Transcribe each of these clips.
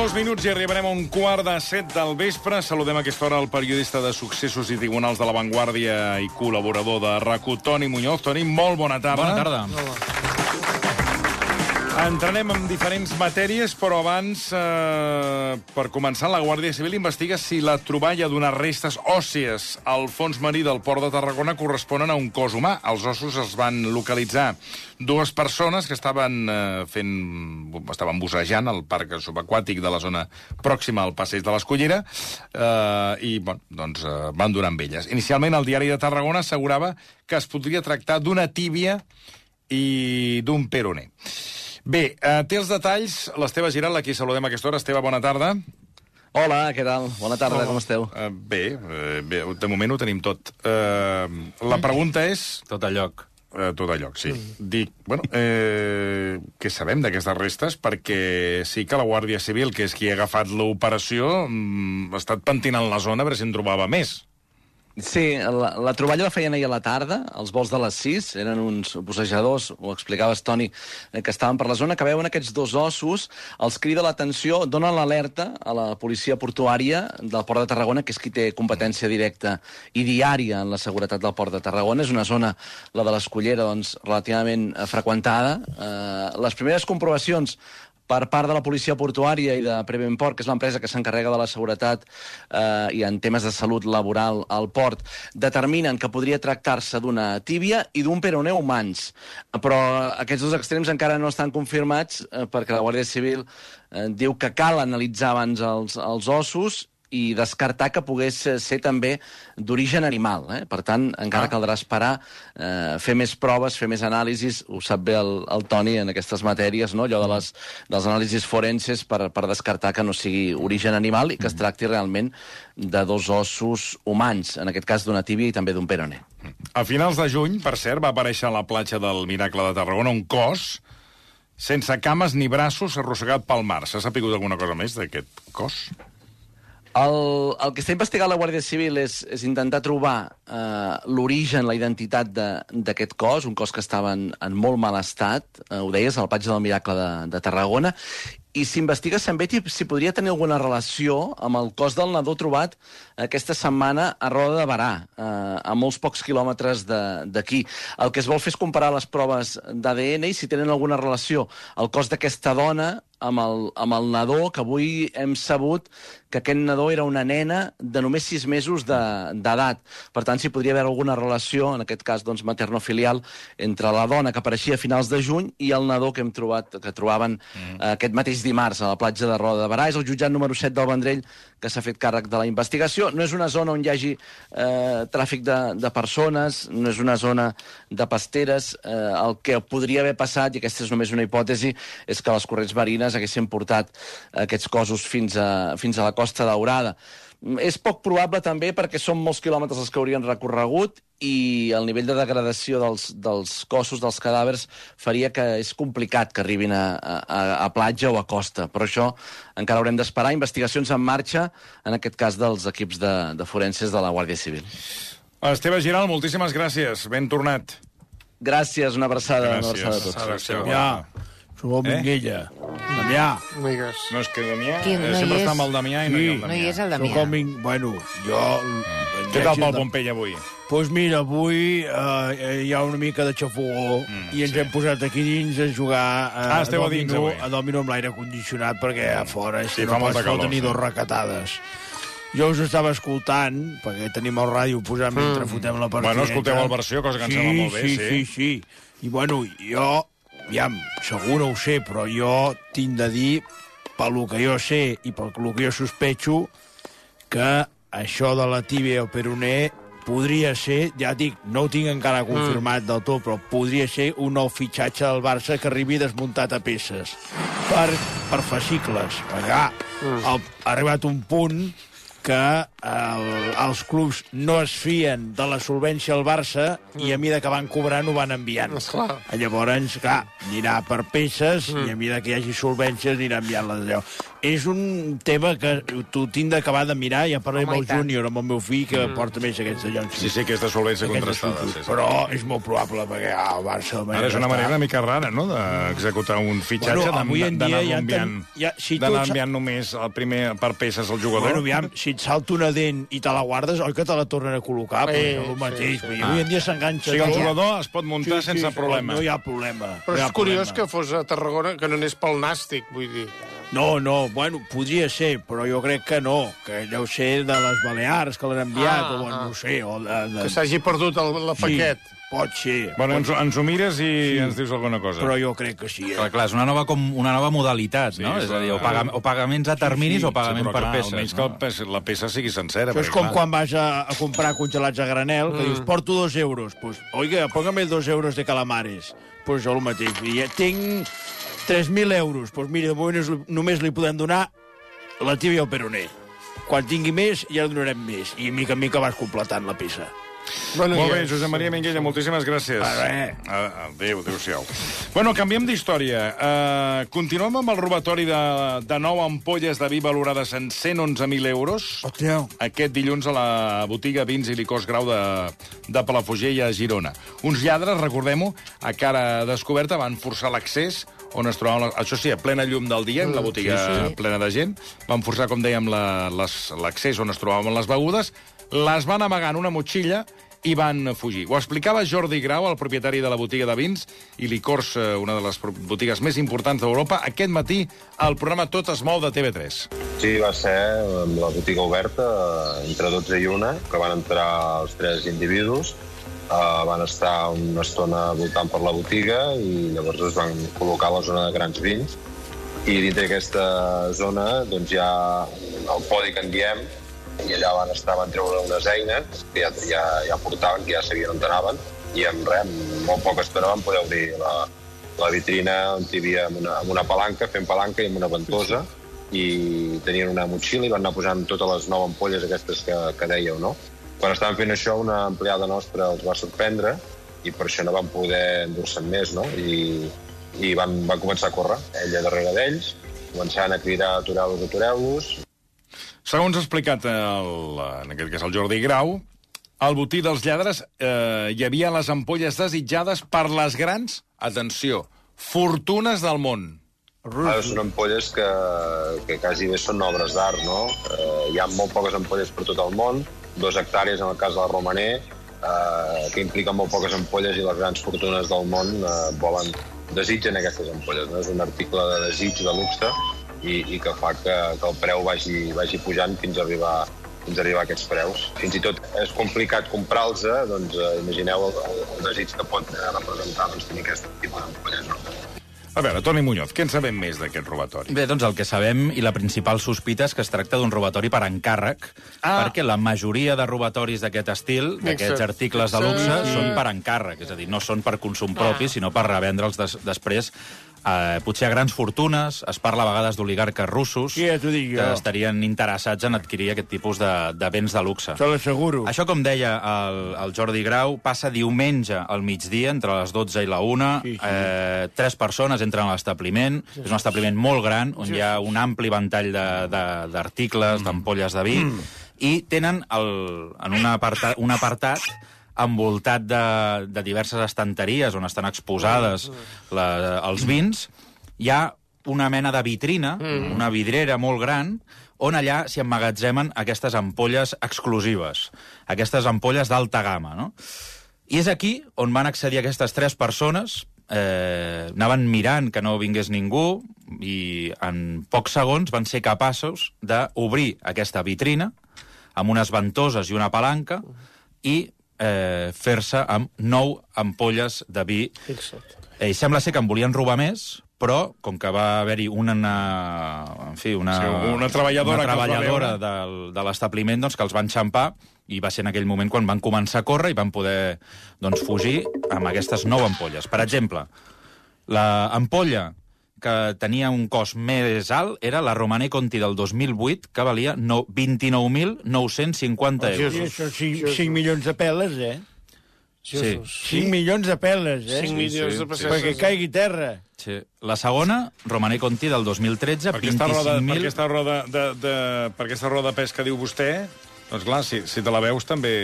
Dos minuts i arribarem a un quart de set del vespre. Saludem a aquesta hora el periodista de successos i tribunals de la Vanguardia i col·laborador de RACU, Toni Muñoz. Toni, molt bona tarda. Bona tarda. Entrarem en diferents matèries, però abans, eh, per començar, la Guàrdia Civil investiga si la troballa d'unes restes òssies al fons marí del port de Tarragona corresponen a un cos humà. Els ossos es van localitzar dues persones que estaven eh, fent... estaven bussejant al parc subaquàtic de la zona pròxima al passeig de l'Escollera eh, i, bueno, doncs, eh, van donar amb elles. Inicialment, el diari de Tarragona assegurava que es podria tractar d'una tíbia i d'un peroné. Bé, eh, té els detalls l'Esteve Giral, a qui saludem a aquesta hora. Esteve, bona tarda. Hola, què tal? Bona tarda, com esteu? Eh, bé, eh, bé, de moment ho tenim tot. Eh, la pregunta és... Tot a lloc. Eh, tot a lloc, sí. Mm. Dic, bueno, eh, què sabem d'aquestes restes? Perquè sí que la Guàrdia Civil, que és qui ha agafat l'operació, mm, ha estat pentinant la zona a veure si en trobava més. Sí, la, la troballa la feien ahir a la tarda, els vols de les 6, eren uns bussejadors, ho explicaves, Toni, eh, que estaven per la zona, que veuen aquests dos ossos, els crida l'atenció, donen l'alerta a la policia portuària del Port de Tarragona, que és qui té competència directa i diària en la seguretat del Port de Tarragona. És una zona, la de l'Escollera, doncs, relativament eh, freqüentada. Eh, les primeres comprovacions per part de la policia portuària i de Prevenport, que és l'empresa que s'encarrega de la seguretat eh, i en temes de salut laboral al port, determinen que podria tractar-se d'una tíbia i d'un peroné humans. Però aquests dos extrems encara no estan confirmats eh, perquè la Guàrdia Civil eh, diu que cal analitzar abans els, els ossos i descartar que pogués ser també d'origen animal. Eh? Per tant, encara ah. caldrà esperar, eh, fer més proves, fer més anàlisis, ho sap bé el, el Toni en aquestes matèries, no? allò de les, dels anàlisis forenses per, per descartar que no sigui origen animal i que es mm. tracti realment de dos ossos humans, en aquest cas d'una tíbia i també d'un peroné. A finals de juny, per cert, va aparèixer a la platja del Miracle de Tarragona un cos sense cames ni braços arrossegat pel mar. S'ha sapigut alguna cosa més d'aquest cos? El, el que està investigant la Guàrdia Civil és, és intentar trobar eh, l'origen, la identitat d'aquest cos, un cos que estava en, en molt mal estat, eh, ho deies, al Patge del Miracle de, de Tarragona, i s'investiga també si podria tenir alguna relació amb el cos del nadó trobat aquesta setmana a Roda de Barà, eh, a molts pocs quilòmetres d'aquí. El que es vol fer és comparar les proves d'ADN i si tenen alguna relació el cos d'aquesta dona amb el, amb el nadó, que avui hem sabut que aquest nadó era una nena de només sis mesos d'edat. De, per tant, si podria haver alguna relació, en aquest cas doncs, maternofilial, entre la dona que apareixia a finals de juny i el nadó que hem trobat que trobaven mm. eh, aquest mateix dimarts a la platja de Roda de Barà. És el jutjat número 7 del Vendrell que s'ha fet càrrec de la investigació. No és una zona on hi hagi eh, tràfic de, de persones, no és una zona de pasteres. Eh, el que podria haver passat, i aquesta és només una hipòtesi, és que les corrents marines haguessin portat aquests cossos fins a, fins a la Costa Daurada. És poc probable també perquè són molts quilòmetres els que haurien recorregut i el nivell de degradació dels, dels cossos, dels cadàvers, faria que és complicat que arribin a, a, a platja o a costa. Però això encara haurem d'esperar. Investigacions en marxa, en aquest cas dels equips de, de forenses de la Guàrdia Civil. Esteve Giral, moltíssimes gràcies. Ben tornat. Gràcies, una abraçada. Gràcies. Una abraçada a tots. Ja. Sou el Minguella. Damià. Amigues. No, és que Damià... Qui, no eh, sempre hi és? està amb el Damià i no hi ha el No Damià. hi és el Sóc Damià. el Ming... Bueno, jo... Mm. Què tal pel Pompell avui? Doncs pues mira, avui eh, hi ha una mica de xafogó Mm, i ens sí. hem posat aquí dins a jugar eh, Ah, esteu a dins, domino, avui. a domino amb l'aire condicionat perquè a fora Sí, no pots calor, tenir sí. dos recatades. Jo us estava escoltant, perquè tenim el ràdio posat mentre fotem la partida. Bueno, escolteu el versió, cosa que sí, sembla molt bé, sí. sí. Sí, sí, I bueno, jo, aviam, segur no ho sé, però jo tinc de dir, pel que jo sé i pel que jo sospecho, que això de la tíbia o peroné podria ser, ja dic, no ho tinc encara confirmat del tot, però podria ser un nou fitxatge del Barça que arribi desmuntat a peces per, per fascicles. Perquè, mm. ha arribat un punt que el, els clubs no es fien de la solvència al Barça i a mida que van cobrant ho van enviant. Esclar. Llavors, clar, anirà per peces i a mida que hi hagi solvències anirà enviant les allò. És un tema que t'ho tinc d'acabar de mirar, ja parlaré amb el tant. júnior, amb el meu fill, que porta més aquests allons. Sí, sí, aquesta solvència Aquestes contrastada. Sí, sí. Però és molt probable, perquè ah, el Barça... el Ara és una està- manera una mica rara, no?, d'executar un fitxatge, Bueno, d'anar ja enviant, ten- ja- si tu enviant només el primer per peces al jugador. Bueno, aviam, si et salta una dent i te la guardes, oi que te la tornen a col·locar? Sí, és el sí, mateix. sí. Sí, Avui en dia o s'enganxa sigui, el jugador es pot muntar sense problema. No hi ha problema. Però no és curiós problema. que fos a Tarragona, que no n'és pel nàstic, vull dir. No, no, bueno, podria ser, però jo crec que no, que deu ser de les Balears que l'han enviat, Ah, o bueno, ah. no sé, o de... de... Que s'hagi perdut el, el paquet. Sí, pot ser, Bueno, ens, ens ho mires i ens dius alguna cosa. però jo crec que sí. Eh? Clar, clar, és una nova, com una nova modalitat, Sí, no? és és a dir, o, pagam, o pagaments a terminis sí, o pagament però, per clar, peces. Almenys no? que pes, la peça sigui sencera. Això és perquè, com clar, quan vas a, a comprar congelats a granel, que dius, porto dos euros. Pues, oiga, póngame dos euros de calamares. Pues jo el mateix. I ja tinc 3.000 euros. Pues mira, de moment és, només li podem donar la tibia i el peroné. Quan tingui més, ja donarem més. I mica en mica vas completant la peça. Bueno, Molt bé, Josep Maria Minguella, moltíssimes gràcies. Ah, Adéu, adéu-siau. Bueno, canviem d'història. Uh, continuem amb el robatori de, de nou ampolles de vi valorades en 111.000 euros. Hòstia. Aquest dilluns a la botiga Vins i Licors Grau de, de Palafrugell a Girona. Uns lladres, recordem-ho, a cara descoberta van forçar l'accés on es trobaven, això sí, a plena llum del dia, en la botiga sí, sí. plena de gent, van forçar, com dèiem, la- les- l'accés on es trobaven les begudes, les van amagar en una motxilla i van fugir. Ho explicava Jordi Grau, el propietari de la botiga de vins i licors, eh, una de les botigues més importants d'Europa, aquest matí al programa Tot es mou de TV3. Sí, va ser amb la botiga oberta eh, entre 12 i 1, que van entrar els tres individus, eh, van estar una estona voltant per la botiga i llavors es van col·locar a la zona de grans vins i dintre d'aquesta zona doncs, hi ha el podi que en diem i allà van estar, van treure unes eines que ja, ja, ja portaven, que ja sabien on anaven i en res, molt poca estona van poder obrir la, la vitrina on hi havia amb una, amb una palanca, fent palanca i amb una ventosa i tenien una motxilla i van anar posant totes les nou ampolles aquestes que, que dèieu, no? Quan estaven fent això, una empleada nostra els va sorprendre i per això no van poder endur-se'n més, no? I, i van, van començar a córrer, ella darrere d'ells, començant a cridar atureu-los, atureu-los, Segons ha explicat el, en aquest cas el Jordi Grau, al botí dels lladres eh, hi havia les ampolles desitjades per les grans, atenció, fortunes del món. Ara són ampolles que, que quasi bé són obres d'art, no? Eh, hi ha molt poques ampolles per tot el món, dos hectàrees en el cas de la Romaner, eh, que impliquen molt poques ampolles i les grans fortunes del món eh, volen, desitgen aquestes ampolles. No? És un article de desig, de luxe, i, i que fa que, que el preu vagi, vagi pujant fins a arribar fins a arribar a aquests preus. Fins i tot és complicat comprar-los, eh? doncs eh, imagineu el, el, el desig que pot eh, representar doncs, tenir aquest tipus d'ampolles. No? A veure, Toni Muñoz, què en sabem més d'aquest robatori? Bé, doncs el que sabem i la principal sospita és que es tracta d'un robatori per encàrrec, Ah. perquè la majoria de robatoris d'aquest estil, d'aquests articles de luxe, Sí. són per encàrrec, és a dir, no són per consum propi, sinó per revendre'ls des, després eh, potser a grans fortunes, es parla a vegades d'oligarques russos Sí, ja t'ho dic que jo. estarien interessats en adquirir aquest tipus de, de béns de luxe. Te l'asseguro. Això, com deia el, el Jordi Grau, passa diumenge al migdia, entre les 12 i la 1. Sí, sí. Eh, tres persones entren a l'establiment. És un establiment molt gran, on hi ha un ampli ventall de- de- d'articles, d'ampolles de vi, i tenen el, en un apartat, un apartat envoltat de, de diverses estanteries on estan exposades la, els vins, hi ha una mena de vitrina, mm. una vidrera molt gran, on allà s'hi emmagatzemen aquestes ampolles exclusives, aquestes ampolles d'alta gamma, no? I és aquí on van accedir aquestes tres persones, eh, anaven mirant que no vingués ningú i en pocs segons van ser capaços d'obrir aquesta vitrina amb unes ventoses i una palanca i eh, fer-se amb nou ampolles de vi Fixa't. Eh, sembla ser que en volien robar més, però com que va haver-hi una, en fi, una, Sí, una treballadora una que treballadora veure. del, de l'establiment doncs, que els van xampar i va ser en aquell moment quan van començar a córrer i van poder doncs, fugir amb aquestes nou ampolles. Per exemple, la ampolla que tenia un cost més alt era la Romane Conti del 2008, que valia no, 29.950 I euros. això, 5, 5 milions de peles, eh? Sí. 5 milions de peles, eh? 5 milions sí, de sí. pessetes. Perquè caigui terra. Sí. La segona, Romané Conti del 2013, Per aquesta roda, per 25.000... aquesta roda de, de, per aquesta roda de pes que diu vostè, doncs clar, si, si te la veus també...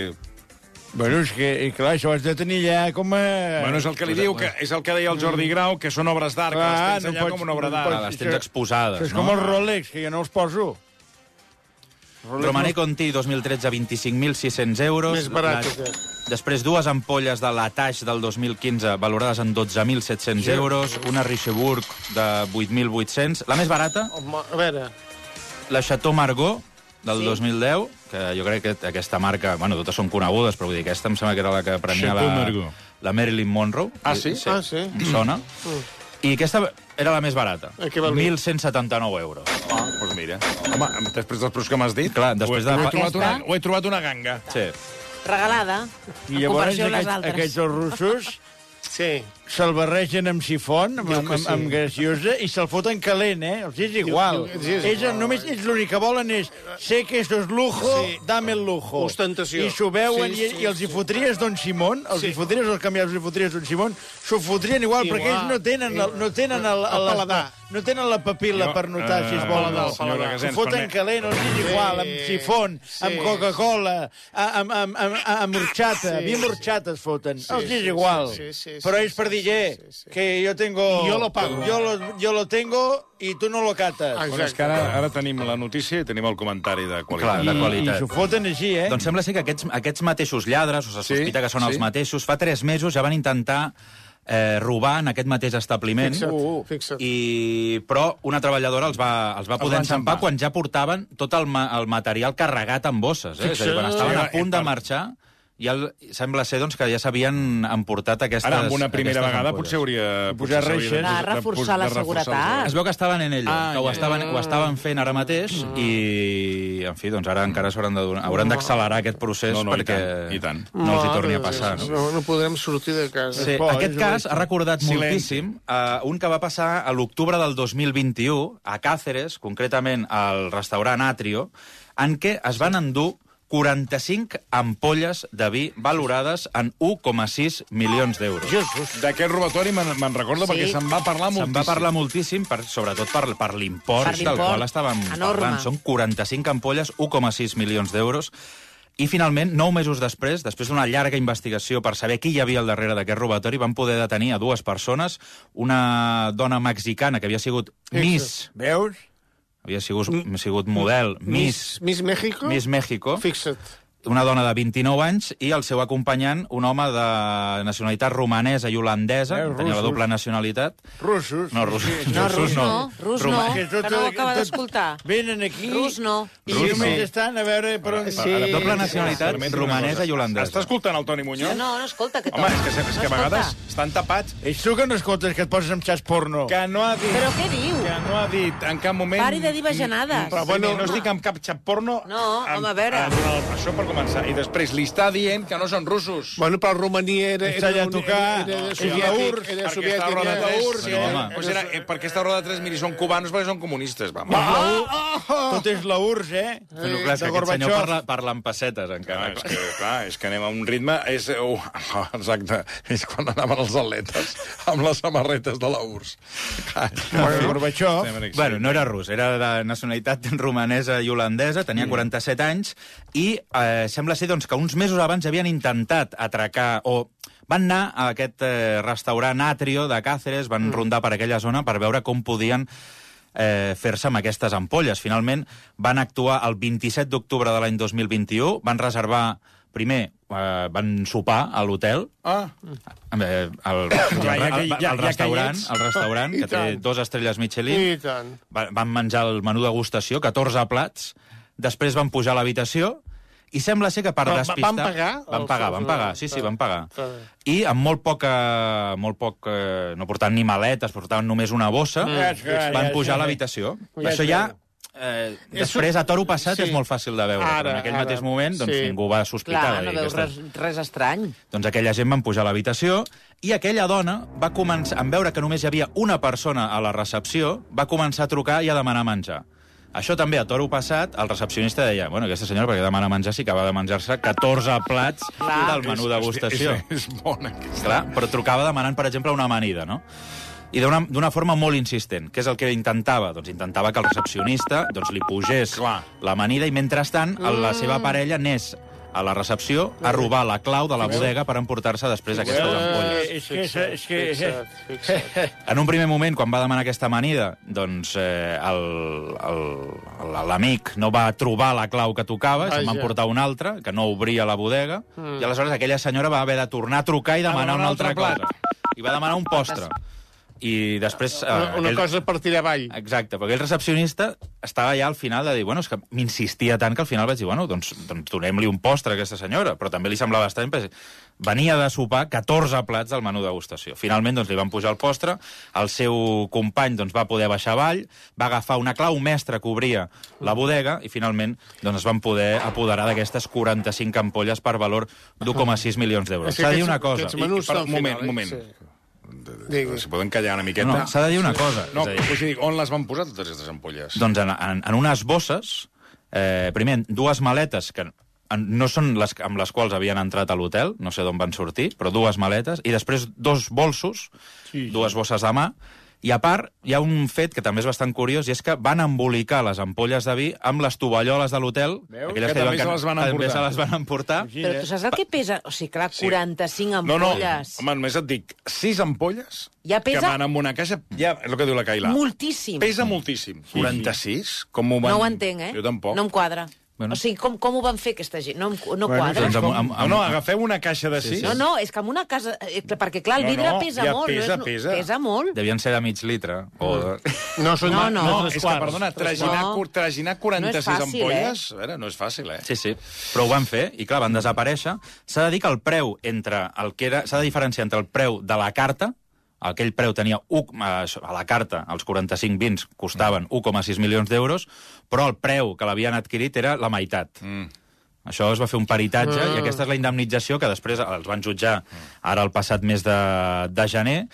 Bueno, és que, i clar, això ho has de tenir ja com a... Bueno, és el que li diu, que és el que deia el Jordi Grau, que són obres d'art, que Clar, les tens no allà pots- com una obra no d'art. pots- Ah, les tens exposades, és no? com els Rolex, que jo no els poso. Rolex Romané no- Conti 2013, 25.600 euros. Més barat, La- aquest. Després, dues ampolles de la Taix del 2015 valorades en 12.700 euros, una Richebourg de 8.800. La més barata, Home, a veure, la Chateau Margaux, del 2010, que jo crec que aquesta marca, bueno, totes són conegudes, però vull dir, aquesta em sembla que era la que Chateau la, la Marilyn Monroe. Ah, sí? Ah, sí? Em sona. I aquesta era la més barata. Valia? 1.179 euros. Ah, doncs mira. Home, després dels preus que m'has dit, Clar, després ho, he, de- ho, he trobat una, ho he trobat una ganga. Sí. Regalada. I en llavors comparació aquests, aquests els russos sí. Se'l barregen amb sifon, amb, Diu amb, amb, amb graciosa, i se'l foten calent, eh? Els és igual. diu- sí, és ells igual. només ells l'únic que volen és sé que esto es lujo, Sí. dame el lujo. Ostentació. I s'ho veuen, Sí, i, sí, i els hi sí. fotries Don Simón, els Sí. hi fotries els canviats, els hi fotries Don Simón, s'ho fotrien igual, Igual. perquè ells no tenen, el, no tenen el, el, El paladar. no tenen la papil·la Jo, per notar eh, si es volen paladar, o senyora no. S'ho foten permet- calent, els és igual, amb sifon, sí. amb Coca-Cola, amb, amb, amb, amb horchata, Sí, vi amb sí. horchata es foten. Sí, els és sí, igual. sí, sí, sí, Però ells per dir, eh, sí, sí. que yo tengo... Y yo lo pago. Yo lo, yo lo tengo i tu no lo cates. Ah, Bueno, és que ara, ara tenim la notícia i tenim el comentari de qualitat. Clar, de I, qualitat. I s'ho foten així, eh? Doncs sembla ser que aquests, aquests mateixos lladres, o se Sí, sospita que són sí. els mateixos, fa tres mesos ja van intentar eh, robar en aquest mateix establiment. Fixa't, Uh, fixa't. I, però una treballadora els va, els va poder enxampar quan ja portaven tot el, ma el material carregat en bosses. Eh? És a dir, quan estaven a Sí, punt de marxar, ja el, sembla ser doncs, que ja s'havien emportat aquestes Ara, amb una primera vegada, ampolles. potser hauria... Posar reixes. De reforçar la seguretat. Es veu que estaven en ell, Ah, que ho estaven, ho estaven fent ara mateix i, en fi, doncs ara encara s'hauran de donar- hauran d'accelerar aquest procés No, no, i perquè tant, i tant. no els hi torni a passar. No? No, no podrem sortir de casa. Sí, por, aquest cas ha recordat Silenci. moltíssim uh, un que va passar a l'octubre del 2021 a Càceres, concretament al restaurant Atrio, en què es van endur 45 ampolles de vi valorades en 1,6 milions d'euros. D'aquest robatori me'n me'n recordo Sí. perquè se'n va parlar Se'n moltíssim. va parlar moltíssim, per, sobretot per, per l'import del qual estàvem enorme. parlant. Són 45 ampolles, 1,6 milions d'euros. I finalment, nou mesos després, després d'una llarga investigació per saber qui hi havia al darrere d'aquest robatori, van poder detenir a dues persones, una dona mexicana que havia sigut Miss, Veus? Havia sigut, sigut model, Miss, Miss México? Miss México, Fixa't. Una dona de 29 anys, i el seu acompanyant, un home de nacionalitat romanesa i holandesa, Eh, que tenia la russos. doble nacionalitat. Russos. No, russos, No, russos rus no. Rus no. Que Que tot- no acaba d'escoltar. Venen aquí... Rus no. I Rus només no. estan a veure per on... Sí. La doble nacionalitat una romanesa i holandesa. Està escoltant el Toni Muñoz? No, no escolta aquest Home, home. és que, és que a No vegades escolta. estan tapats. Ets tu que no escoltes que et poses amb xats porno. Que no ha dit... Però què diu? Que no ha dit en cap moment... Pari de dir bajanades. Però bueno, no estic amb cap xap porno... No, home, a veure. Això per començar. I després li està dient que no són russos. Bueno, però Romania era... Està allà a un- tocar. Era, era, soviètic, URSS, era perquè soviètic. roda era-. URSS, sí, eh? home. Pues era, eh, perquè aquesta roda de tres miri són cubanos perquè són comunistes. Va, Tot és la URSS, eh? Però clar, és que aquest senyor parla, parla en pessetes, encara. Clar, és, que, clar, és que anem a un ritme... És, uh, exacte, és quan anaven els atletes amb les samarretes de la URSS. Bueno, Gorbachev. Bueno, no era rus, era de nacionalitat romanesa i holandesa, tenia 47 anys, i eh, sembla ser doncs, que uns mesos abans havien intentat atracar, o van anar a aquest eh, restaurant Atrio de Càceres, van rondar per aquella zona per veure com podien eh, fer-se amb aquestes ampolles. Finalment van actuar el 27 d'octubre de l'any 2021, van reservar primer eh, van sopar a l'hotel, Ah, eh, que hi restaurant, el restaurant que té dos estrelles Michelin, van menjar el menú degustació, 14 plats, després van pujar a l'habitació, i sembla ser que per Però va- despistar... van pagar? Van pagar, van pagar, sí, sí, van pagar. I amb molt poca... Molt poc, eh, no portaven ni maletes, portaven només una bossa, ja van pujar a l'habitació. Això ja. Eh, després, a toro passat, sí. és molt fàcil de veure, Ara, però en aquell ara, mateix moment doncs, sí. ningú va sospitar. Clar, no veus aquesta- res, res estrany. Doncs aquella gent van pujar a l'habitació i aquella dona va començar, en veure que només hi havia una persona a la recepció, va començar a trucar i a demanar menjar. Això també, a toro passat, el recepcionista deia bueno, aquesta senyora perquè demana menjar si acaba de menjar-se 14 plats Clar. del menú degustació. És, és, és bona, aquesta. Clar, però trucava demanant, per exemple, una amanida, no? I d'una d'una forma molt insistent. Què és el que intentava? Doncs intentava que el recepcionista doncs, li pugés l'amanida i, mentrestant, mm. la seva parella anés a la recepció a robar la clau de la bodega per emportar-se després aquestes ampolles. Eh, és que... És, és que Fixa't, fixa't. En un primer moment, quan va demanar aquesta amanida, doncs eh, l'amic no va trobar la clau que tocava, se'n va emportar una altra, que no obria la bodega, mm. i aleshores aquella senyora va haver de tornar a trucar i demanar demanar una un altra altre plat. cosa. I va demanar un postre. I després... eh, Una, una aquell- cosa per tirar avall. Exacte, perquè el recepcionista estava ja al final de dir, bueno, és que m'insistia tant que al final vaig dir, bueno, doncs, doncs donem-li un postre a aquesta senyora, però també li semblava estrany, perquè venia de sopar 14 plats del menú degustació. Finalment, doncs, li van pujar el postre, el seu company doncs, va poder baixar avall, va agafar una clau mestra que obria la bodega i finalment doncs, es van poder apoderar d'aquestes 45 ampolles per valor d'1,6 milions d'euros. S'ha de dir una cosa. aquests menús I- per- són un moment, un moment. Sí. Digui. Si poden callar una miqueta. No, s'ha de dir una cosa. No, és dir, dir, on les van posar totes aquestes ampolles? Doncs en, en, en unes bosses, eh, primer, dues maletes que en- no són les amb les quals havien entrat a l'hotel, no sé d'on van sortir, però dues maletes, i després dos bolsos, Sí, sí. dues bosses de mà, i a part hi ha un fet que també és bastant curiós, i és que van embolicar les ampolles de vi amb les tovalloles de l'hotel, Veus? aquelles Que també se les van també emportar. se les van emportar. Però tu saps el que pesa? O sigui, clar, 45 No, no, ampolles. home, només et dic, sis ampolles Ja pesa- que van amb una caixa, ja, és el que diu la Cailà. Moltíssim. Pesa moltíssim. 46? Com ho van... No ho entenc, eh? Jo tampoc. No em quadra. Bueno. O sigui, com, com ho van fer aquesta gent? No, no Bueno, quadra. doncs amb- amb- No, no, agafeu una caixa de sis. No, no, és que amb una casa... eh, Perquè, clar, el No, vidre no, pesa ja molt. pesa, no és, pesa. Pesa molt. Devien ser de mig litre. O de... No, són No, no. No, tres és que, perdona, traginar, No. no. traginar 46 No fàcil, ampolles... A veure, no és fàcil, eh? Sí, sí, però ho van fer i, clar, van desaparèixer. S'ha de dir que el preu entre el que era... S'ha de diferenciar entre el preu de la carta, aquell preu tenia un, eh, a la carta, els 45 vins costaven 1,6 milions d'euros, però el preu que l'havien adquirit era la meitat. Mm. Això es va fer un peritatge i aquesta és la indemnització que després els van jutjar ara el passat mes de, de gener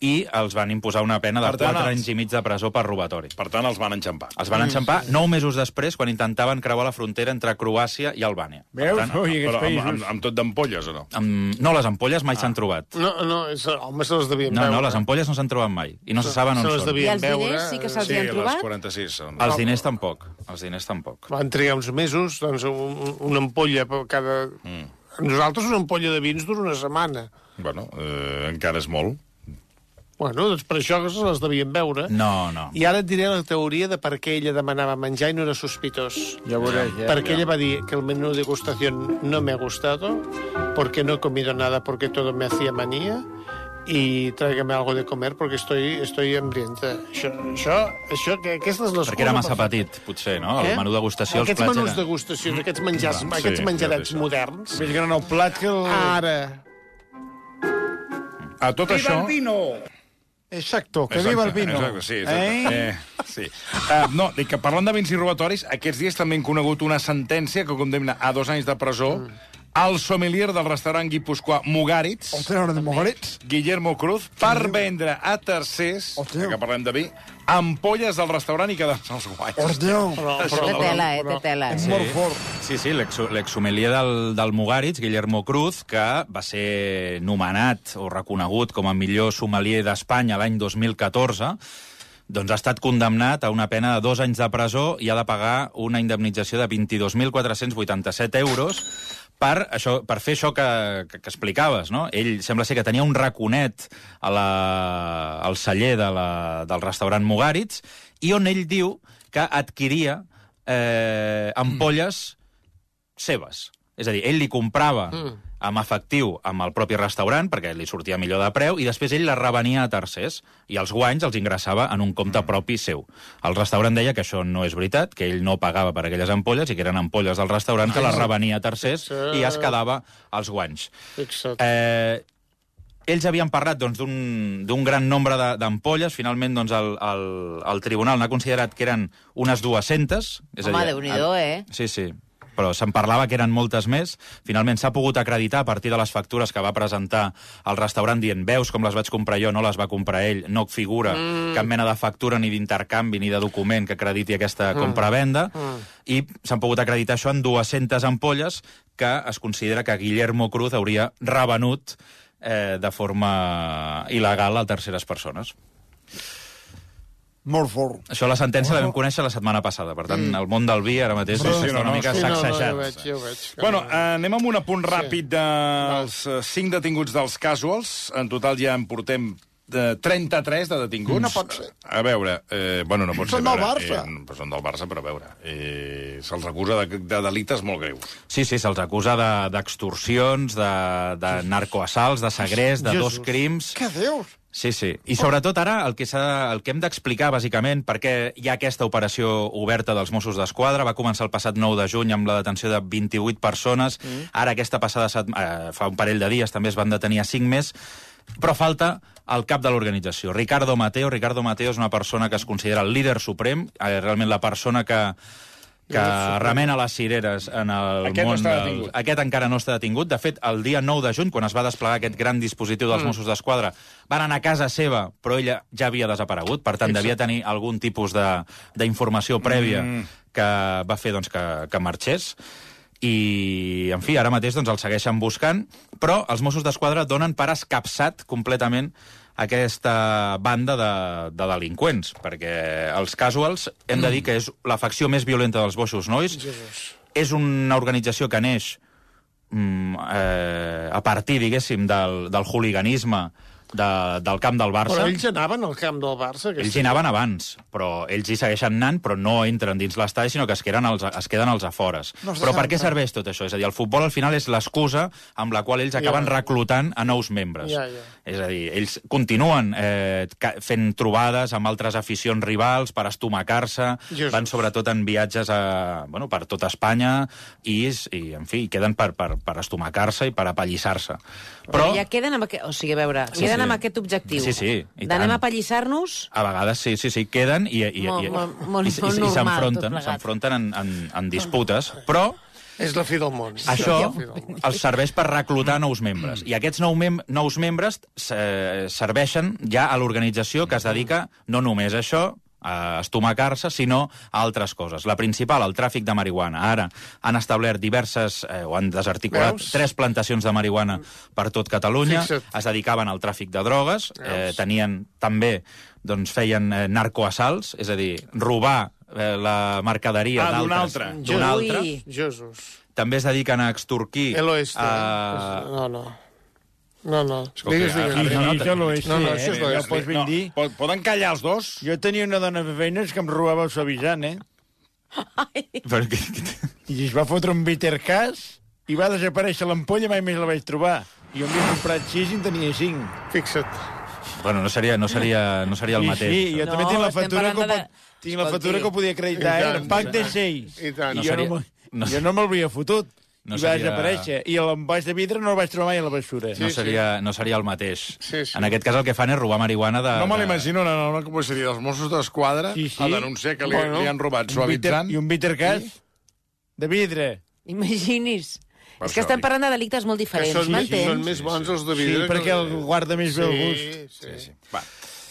i els van imposar una pena de Per tant, 4 els- anys i mig de presó per robatori. Per tant, els van enxampar. Els van enxampar nou mesos després, quan intentaven creuar la frontera entre Croàcia i Albània. Per Veus? tant, Ui, Però amb, amb, amb tot d'ampolles, o no? amb... No, les ampolles mai s'han trobat. No, no, és, home, se les devien No, veure. no, les ampolles no s'han trobat mai. I no se saben on se les són. I devien els diners veure. sí que se'ls Sí, han les trobat? 46 són. Els diners tampoc. Els diners tampoc. Van trigar uns mesos, doncs, un, una ampolla per cada... Mm. Nosaltres una ampolla de vins dura una setmana. Bueno, eh, encara és molt. Bueno, doncs per això que se les devien veure. No, no. I ara et diré la teoria de per què ella demanava menjar i no era sospitós. Ja veuràs, ja. Porque ella va a decir que el menú de degustación no me ha gustado, porque no he comido nada, porque todo me hacía manía, y tráigame algo de comer porque estoy, estoy hambrienta. Això, això, això que aquesta és l'excusa... Perquè era massa per- petit, potser, no? Eh? El menú degustació, els Aquests menús Era... degustació, aquests menjars, sí, aquests menjarets ja té això. moderns... Més gran el plat que el... Ara... A tot això... Exacto, que viva el vino. Exacte, sí, exacte. Eh? Eh, sí. Uh, no, dic que parlant de vins i robatoris, aquests dies també han conegut una sentència que condemna a dos anys de presó al sommelier del restaurant guipuscoà Mugaritz, de Mogarets. Guillermo Cruz, per vendre a tercers, que parlem de vi, ampolles del restaurant i quedar-se els guanys. Hòstia, Però, Té tela, eh? Té tela. és molt fort. Sí, sí, l'ex- l'exsomelier del, del Mugaritz, Guillermo Cruz, que va ser nomenat o reconegut com a millor sommelier d'Espanya l'any 2014, doncs ha estat condemnat a una pena de dos anys de presó i ha de pagar una indemnització de 22.487 euros per, això, per fer això que, que, que explicaves, no? Ell sembla ser que tenia un raconet a la, al celler de la, del restaurant Mugaritz i on ell diu que adquiria eh, ampolles seves. És a dir, ell li comprava mm. amb efectiu amb el propi restaurant, perquè li sortia millor de preu, i després ell la revenia a tercers, i els guanys els ingressava en un compte propi seu. El restaurant deia que això no és veritat, que ell no pagava per aquelles ampolles, i que eren ampolles del restaurant que les revenia a tercers i es quedava els guanys. Fixa't. Eh, ells havien parlat doncs, d'un d'un gran nombre d'ampolles, finalment doncs, el, el, el tribunal n'ha considerat que eren unes 200. És Home, Déu-n'hi-do, eh? Sí, sí però se'n parlava que eren moltes més. Finalment s'ha pogut acreditar a partir de les factures que va presentar el restaurant dient veus com les vaig comprar jo, no les va comprar ell, no figura mm. cap mena de factura ni d'intercanvi ni de document que acrediti aquesta compra-venda, mm. i s'han pogut acreditar això en 200 ampolles que es considera que Guillermo Cruz hauria revenut eh, de forma il·legal a terceres persones. Molt fort. Això la sentència la vam conèixer la setmana passada, per tant, el món del vi ara mateix Sí, sí, està no, una no, mica Sí, no, no, sacsejat. veig, ho veig. Bueno, eh, anem amb un apunt ràpid dels eh, cinc detinguts dels casuals. En total ja en portem de 33 de detinguts. No pot ser. A veure, eh, bueno, no pot Són ser. del a veure, Barça. Eh, però són del Barça, però a veure, eh, se'ls acusa de, de delictes molt greus. Sí, sí, se'ls acusa de- d'extorsions, de, de narcoassalts, de segrest, de dos Jesús. crims... Què dius? Sí, sí. I sobretot ara el que, el que hem d'explicar, bàsicament, perquè hi ha aquesta operació oberta dels Mossos d'Esquadra. Va començar el passat 9 de juny amb la detenció de 28 persones. Mm. Ara, aquesta passada set... eh, fa un parell de dies, també es van detenir a 5 més. Però falta el cap de l'organització, Ricardo Mateo. Ricardo Mateo és una persona que es considera el líder suprem, eh, realment la persona que que remena les cireres en el Aquest no món està del-. Aquest encara no està detingut. De fet, el dia 9 de juny, quan es va desplegar aquest gran dispositiu dels mm. Mossos d'Esquadra, van anar a casa seva, però ella ja havia desaparegut, per tant, devia tenir algun tipus d'informació prèvia mm. que va fer doncs, que, que marxés i, en fi, ara mateix doncs, el segueixen buscant, però els Mossos d'Esquadra donen per escapçat completament aquesta banda de, de delinqüents, perquè els casuals hem de dir que és la facció més violenta dels boixos nois. Jesús. És una organització que neix mm, eh, a partir, diguéssim, del, del hooliganisme de, del camp del Barça. Però ells anaven al camp del Barça. Ells hi anaven abans, però ells hi segueixen anant, però no entren dins l'estadi, sinó que es queden als, es queden als afores. No se però per què serveix tot això? És a dir, el futbol al final és l'excusa amb la qual ells acaben Ja. reclutant a nous membres. Ja, ja. És a dir, ells continuen eh, fent trobades amb altres aficions rivals per estomacar-se, van sobretot en viatges a, bueno, per tota Espanya i, i en fi, queden per, per, per estomacar-se i per apallissar-se. Però... Ja queden amb, aquest, o sigui, a veure, Sí, queden sí. Amb aquest objectiu. Sí, sí, i D'anem a pallissar-nos? A vegades sí, sí, sí, queden i, i, Molt- i, molt- molt- i, i, i s'enfronten, s'enfronten en, en, en disputes, però És la fi del món. això els serveix per reclutar nous membres. I aquests nou mem nous membres eh, serveixen ja a l'organització que es dedica no només a això, a estomacar-se, sinó a altres coses. La principal, el tràfic de marihuana. Ara han establert diverses, eh, o han desarticulat Veus? tres plantacions de marihuana per tot Catalunya. Fixa't. Es dedicaven al tràfic de drogues. Eh, tenien també, doncs feien eh, narcoassalts, és a dir, robar eh, la mercaderia Ah, d'un d'altres. altre. D'un altre. Jesús. També es dediquen a extorquir... El oeste. a- No, no. No, no. Escolta, digues, digues. ja, Sí, no, sí, això no és, no, no, eh? això és Ja l'oest. pots ben dir. po- poden callar els dos? Jo tenia una dona de feines que em robava el suavitzant, eh? Però que- I es va fotre un bitter cas i va desaparèixer l'ampolla i mai més la vaig trobar. Jo m'havia comprat sis i en tenia cinc. Fixa't. Bueno, no seria, no seria, no seria el sí, mateix. sí, jo No, també tinc la factura, que de- tinc la factura que podia acreditar, I eh? pack i de tant. seis. I tant. I No jo seria- no, me- no- jo no me'l havia fotut. No I va seria- desaparèixer. I l'envàs de vidre no el vaig trobar mai a la bessura. No seria, no seria el mateix. Sí, sí. En aquest cas el que fan és robar marihuana de... No me de- l'imagino en una comissaria dels Mossos d'Esquadra Sí, sí. a denunciar que li, Bueno, li han robat Un bitter, suavitzant. I un bitter cas de vidre. Imagini's. Per és que estem parlant de delictes molt diferents, són, més, són m'entens? més bons els de Sí, vidre. perquè que- el guarda més bé el gust. Sí, sí. sí. Va.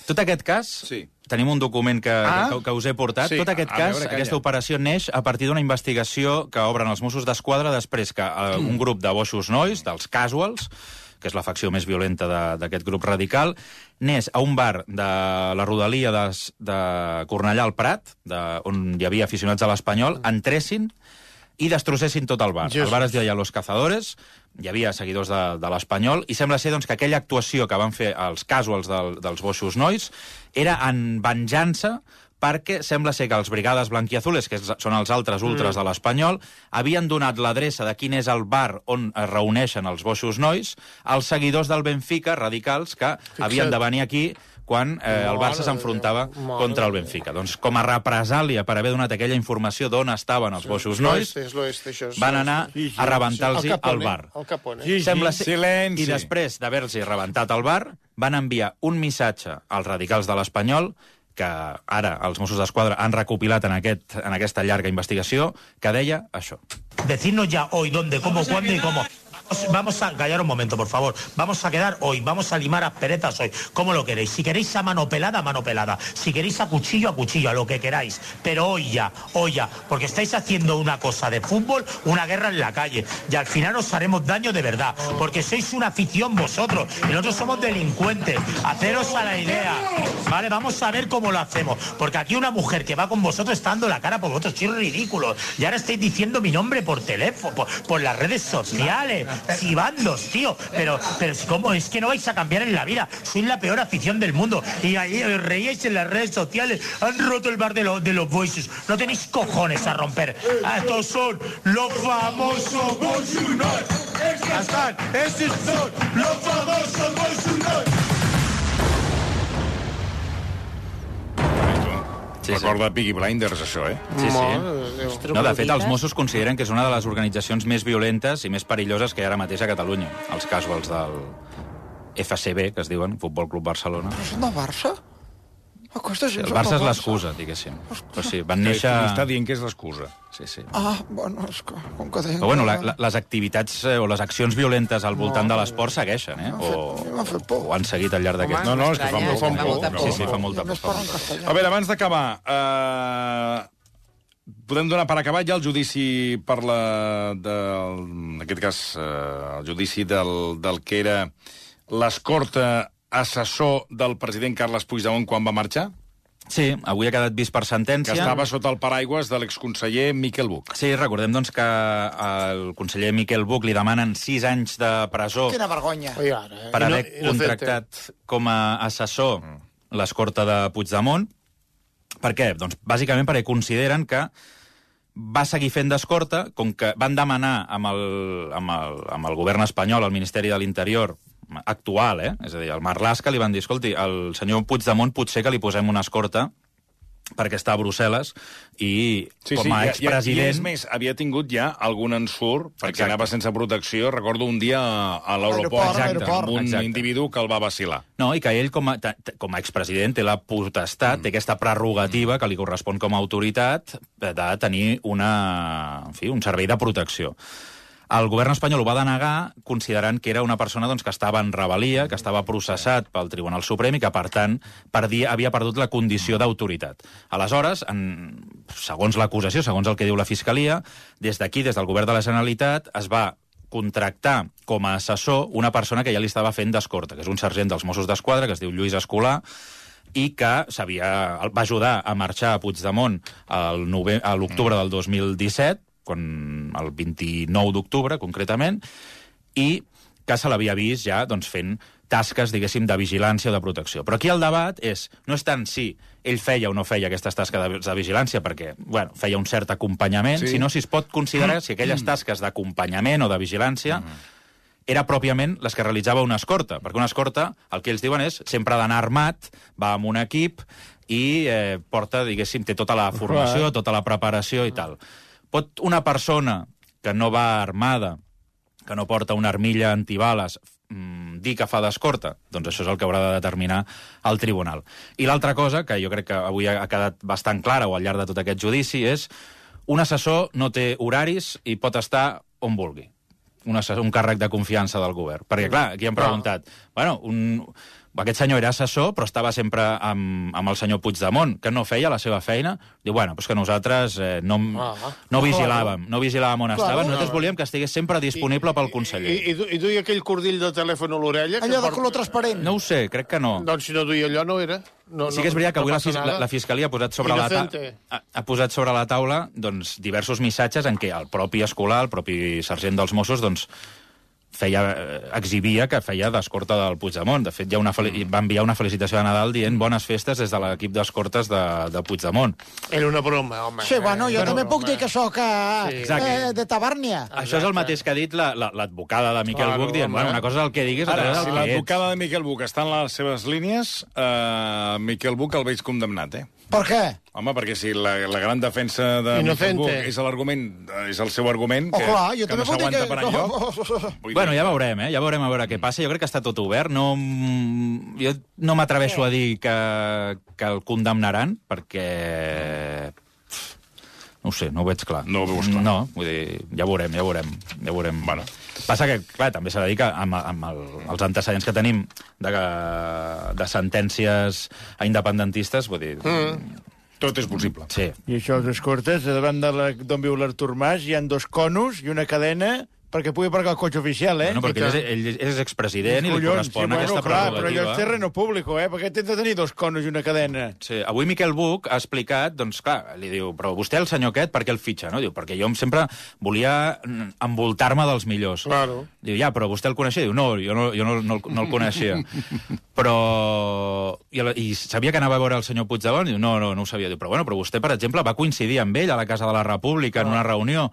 Tot aquest cas, Sí. Tenim un document que, Ah. que, que us he portat. Sí, Tot aquest a cas, veure, aquesta operació neix a partir d'una investigació que obren els Mossos d'Esquadra després que eh, un grup de boixos nois, dels casuals, que és la facció més violenta d'aquest grup radical, neix a un bar de la rodalia de, de Cornellà al Prat, de, on hi havia aficionats a l'Espanyol, entressin i destrossessin tot el bar. Jesús. El bar es deia Los Cazadores, hi havia seguidors de, de l'Espanyol, i sembla ser doncs, que aquella actuació que van fer els casuals del, dels boixos nois era en venjança perquè sembla ser que els Brigades Blanquiazules, que són els altres ultras de l'Espanyol, havien donat l'adreça de quin és el bar on es reuneixen els boixos nois als seguidors del Benfica, radicals, que havien de venir aquí quan eh, el Barça s'enfrontava contra el Benfica. Doncs com a represàlia per haver donat aquella informació d'on estaven els boixos nois, van anar a rebentar-los Al al bar. Al Sembla ser... Silenci. I després d'haver-los rebentat el bar, van enviar un missatge als radicals de l'Espanyol que ara els Mossos d'Esquadra han recopilat en, aquest, en aquesta llarga investigació, que deia això. Decirnos ya hoy dónde, cómo, cuándo y cómo. Vamos- a callar un momento, por favor. Vamos a quedar hoy, vamos a limar asperezas hoy. ¿Cómo lo queréis? Si queréis a mano pelada, a mano pelada. Si queréis a cuchillo, a cuchillo, a lo que queráis. Pero hoy ya, hoy ya. Porque estáis haciendo una cosa de fútbol, una guerra en la calle. Y al final os haremos daño de verdad. Porque sois una afición vosotros. Y nosotros somos delincuentes. Haceros a la idea. Vale, vamos a ver cómo lo hacemos. Porque aquí una mujer que va con vosotros está dando la cara por vosotros. Sois ridículos. Y ahora estáis diciendo mi nombre por teléfono, por las redes sociales. Si bandos, tío. Pero, pero ¿cómo? Es que no vais a cambiar en la vida. Sois la peor afición del mundo. Y ahí reíais en las redes sociales. Han roto el bar de, los de los voices. No tenéis cojones a romper. Estos son los famosos. Estos son los famosos Sí, sí. Recorda Piggy Blinders, això, eh? Sí, sí. No, de fet, els Mossos consideren que és una de les organitzacions més violentes i més perilloses que hi ha ara mateix a Catalunya. Els casuals del FCB, que es diuen, Futbol Club Barcelona. Són del Barça? Aquesta gent El Barça és l'excusa, diguéssim. Però sí, van néixer... està dient que és l'excusa. Sí, sí. Ah, bueno, és que com que deien... Però bueno, la, la, les activitats eh, o les accions violentes al voltant de l'esport segueixen, eh? M'ha fet- por. o han seguit al llarg d'aquest... No, no, és que fa molt- fa fa molta molt- Sí, por. sí, fa molta por. Fa molta por. A veure, abans d'acabar, eh, podem donar per acabat ja el judici per la... Del, en aquest cas, eh, el judici del, del que era l'escorta assessor del president Carles Puigdemont quan va marxar, Sí, avui ha quedat vist per que sentència. estava sota el paraigües de l'exconseller Miquel Buch. Sí, recordem doncs que al conseller Miquel Buch li demanen sis anys de presó Quina vergonya. Oi, ara, eh? per haver inocente. contractat com a assessor l'escorta de Puigdemont. Per què? Doncs bàsicament perquè consideren que va seguir fent d'escorta, com que van demanar amb el, amb, el, amb el govern espanyol, el Ministeri de l'Interior actual, eh? és a dir, el Marlaska, li van dir, escolti, el senyor Puigdemont potser que li posem una escorta perquè està a Brussel·les i com a I, expresident... és més, havia tingut ja algun ensurt, perquè Exacte. anava sense protecció. Recordo un dia a, l'aeroport amb un Exacte. individu que el va vacilar. No, i que ell, com a, com a expresident, té la potestat, mm. té aquesta prerrogativa que li correspon com a autoritat de tenir una, en fi, un servei de protecció. El govern espanyol ho va denegar considerant que era una persona doncs, que estava en rebel·lia, que estava processat pel Tribunal Suprem i que, per tant, perdia, havia perdut la condició d'autoritat. Aleshores, en, segons l'acusació, segons el que diu la Fiscalia, des d'aquí, des del govern de la Generalitat, es va contractar com a assessor una persona que ja li estava fent d'escorta, que és un sergent dels Mossos d'Esquadra, que es diu Lluís Escolar, i que el va ajudar a marxar a Puigdemont nove- a l'octubre del 2017, quan, el 29 d'octubre, concretament, i que se l'havia vist ja doncs, fent tasques, diguéssim, de vigilància o de protecció. Però aquí el debat és, no és tant si ell feia o no feia aquestes tasques de, de vigilància, perquè bueno, feia un cert acompanyament, Sí. sinó si es pot considerar si aquelles tasques d'acompanyament o de vigilància era pròpiament les que realitzava una escorta, perquè una escorta, el que ells diuen és, sempre ha d'anar armat, va amb un equip i eh, porta, diguéssim, té tota la formació, tota la preparació i tal. Pot una persona que no va armada, que no porta una armilla antibales, mm, dir que fa d'escorta? Doncs això és el que haurà de determinar el tribunal. I l'altra cosa, que jo crec que avui ha ha quedat bastant clara o al llarg de tot aquest judici, és un assessor no té horaris i pot estar on vulgui un, assessor, un càrrec de confiança del govern. Perquè, clar, aquí hem preguntat, bueno, un, aquest senyor era assessor, però estava sempre amb, amb el senyor Puigdemont, que no feia la seva feina. Diu, bueno, doncs que nosaltres eh, no, Ah. no vigilàvem, no vigilàvem on estava. Nosaltres volíem que estigués sempre disponible pel conseller. I, i, I duia aquell cordill de telèfon a l'orella? que Allò de porta- color transparent. No ho sé, crec que no. Doncs si no duia allò, no era. No, Sí que és veritat que no avui la, fis la, nada. la Fiscalia ha posat sobre la, ta ha posat sobre la taula doncs, diversos missatges en què el propi escolar, el propi sergent dels Mossos, doncs, feia, eh, exhibia que feia d'escorta del Puigdemont. De fet, ha una fel- va enviar una felicitació a Nadal dient bones festes des de l'equip d'escortes de, de Puigdemont. Era una broma, home. Sí, bueno, jo també una puc broma. dir que sóc eh, eh, de Tabàrnia. Això és el mateix que ha dit la- la- l'advocada de Miquel Claro, Buch, dient, bueno, una cosa és el que diguis, Ara, si l'advocada de Miquel Buch està en les seves línies, eh, Miquel Buch el veig condemnat, eh? Per què? Home, perquè si la, la gran defensa de. Buch és l'argument, és el seu argument, Oh, que, clar, jo que també no puc dir s'aguanta que... per enlloc... Vull Bueno, dir- ja veurem, eh? Ja veurem a veure què passa. Jo crec que està tot obert. No, jo no m'atreveixo a dir que, que el condemnaran, perquè... No ho sé, no ho veig clar. No ho veus clar. No, vull dir, ja veurem, ja veurem. Ja veurem. Bueno. Passa que, clar, també s'ha de dir que amb, amb el, els antecedents que tenim de, de sentències a independentistes, vull dir... Mm. Tot és possible. Sí. I això, els escortes, a davant de la- d'on viu l'Artur Mas, hi han dos conos i una cadena perquè pugui aparcar el cotxe oficial, eh? Bueno, perquè ell és, ell és expresident i li correspon sí, bueno, aquesta clar, però allò prerrogativa. és terreno público, eh? Perquè té de tenir dos conos i una cadena. Sí, avui Miquel Buch ha explicat, doncs clar, li diu, però vostè el senyor aquest per què el fitxa, no? Diu, perquè jo sempre volia mm, envoltar-me dels millors. Claro. Diu, ja, però vostè el coneixia? Diu, no, jo no, jo no, no, el- no el coneixia. però... I, I sabia que anava a veure el senyor Puigdemont? Diu, no, no, no ho sabia. Diu, però bueno, però vostè, per exemple, va coincidir amb ell a la Casa de la República en una reunió.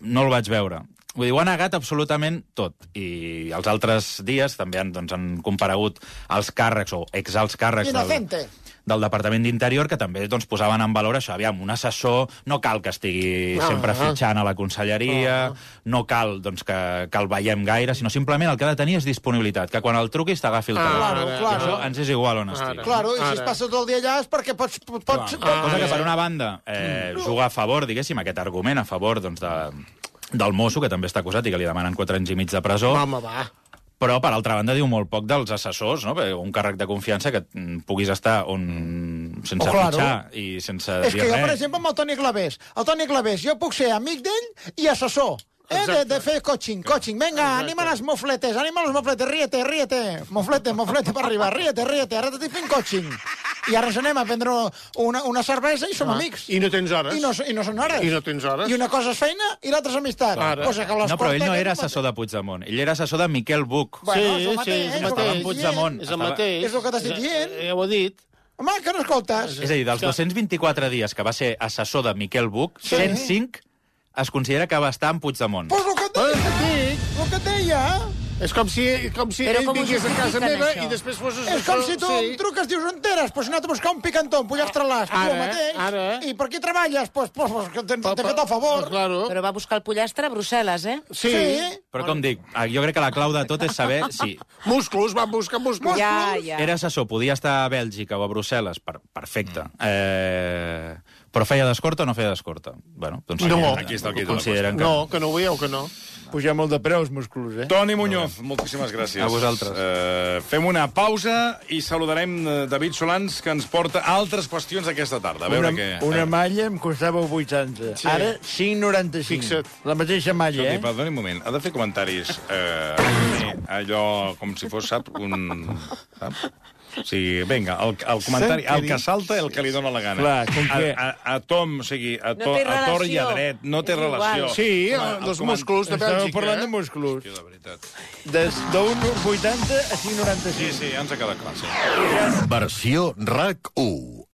No el vaig veure. Vull dir, ho ha negat absolutament tot. I els altres dies també han, doncs, han comparegut els càrrecs o exalts càrrecs del, Inocente. del Departament d'Interior que també doncs, posaven en valor això. Aviam, un assessor no cal que estigui No, sempre no. fitxant a la conselleria, no cal doncs, que, que el veiem gaire, sinó simplement el que ha de tenir és disponibilitat, que quan el truquis t'agafi el Ah, telèfon. claro, I claro. Això ens és igual on estigui. Claro, i si es passa tot el dia allà és perquè pots... pots, pots Cosa que, per una banda, eh, juga a favor, diguéssim, aquest argument a favor doncs, de, del mosso, que també està acusat i que li demanen 4 anys i mig de presó, Home, va. però, per altra banda, diu molt poc dels assessors, no? Perquè un càrrec de confiança que mm, puguis estar on sense Oh, claro. fitxar i sense És dir que jo, res. per exemple, amb el Toni Clavés, el Toni Clavés, jo puc ser amic d'ell i assessor. Eh, de, de fer coaching, coaching. Vinga, anima les mofletes, anima les mofletes, ríete, ríete. Moflete, moflete per arribar, ríete, ríete. Ara t'estic fent coaching. I ara ens anem a prendre una, una cervesa i som Ah, amics. I no tens hores. I no, I no són hores. I no tens hores. I una cosa és feina i l'altra és amistat. Ara. Cosa que les No, però ell no era assessor de Puigdemont. Ell era assessor de Miquel Buch. Bueno, és el sí, mateix, sí, és el mateix. Puigdemont. És el mateix. És el que t'estic dient. Ja ho he dit. Home, que no escoltes. És a dir, dels 224 dies que va ser assessor de Miquel Buch, Sí. 105 es considera que va estar amb Puigdemont. Pues el que et deia, el que et deia. És com si, com si Però ell com vingués a casa meva això? i després fos És com si tu em truques, dius on eres? Pues he anat a buscar un picantó, un pollastre-las, tu Ara, mateix. ara. I per qui treballes? Pues, pues, pues que t'he fet el favor. Claro. Però va buscar el pollastre a Brussel·les, eh? Sí. Sí. Però com dic, ah, jo crec que la clau de tot és saber si Músculs, van buscar músculs. Ja, ja. era assessor, podia estar a Bèlgica o a Brussel·les, per, perfecte. Eh, però feia d'escorta o no feia d'escorta? Bueno, doncs No. Aquí està la consideren que... No, que no ho veieu, que no. Pujar molt de preu els músculs, eh? Toni Muñoz, moltíssimes gràcies. A vosaltres. Uh, fem una pausa i saludarem eh, David Solans, que ens porta altres qüestions aquesta tarda. A veure Una, què... una malla em costava 80. Sí. Ara 5,95. Fixa't. La mateixa malla, Escolti, eh? perdoni un moment, ha de fer comentaris eh, sí, allò com si fos, sap, un... Sap? O sigui, vinga, el, el comentari, el que salta, el que li dona la gana. Clar, com a, que- a, a tom, o sigui, a, No to, té a tor i a dret, no té relació. Sí, Home, el, el dels coment- músculs de Estàvem Bèlgica. parlant de eh? músculs. De veritat. Des d'un 80 a 5,95. Sí, sí, ja ens ha quedat clar. Sí. Versió RAC 1.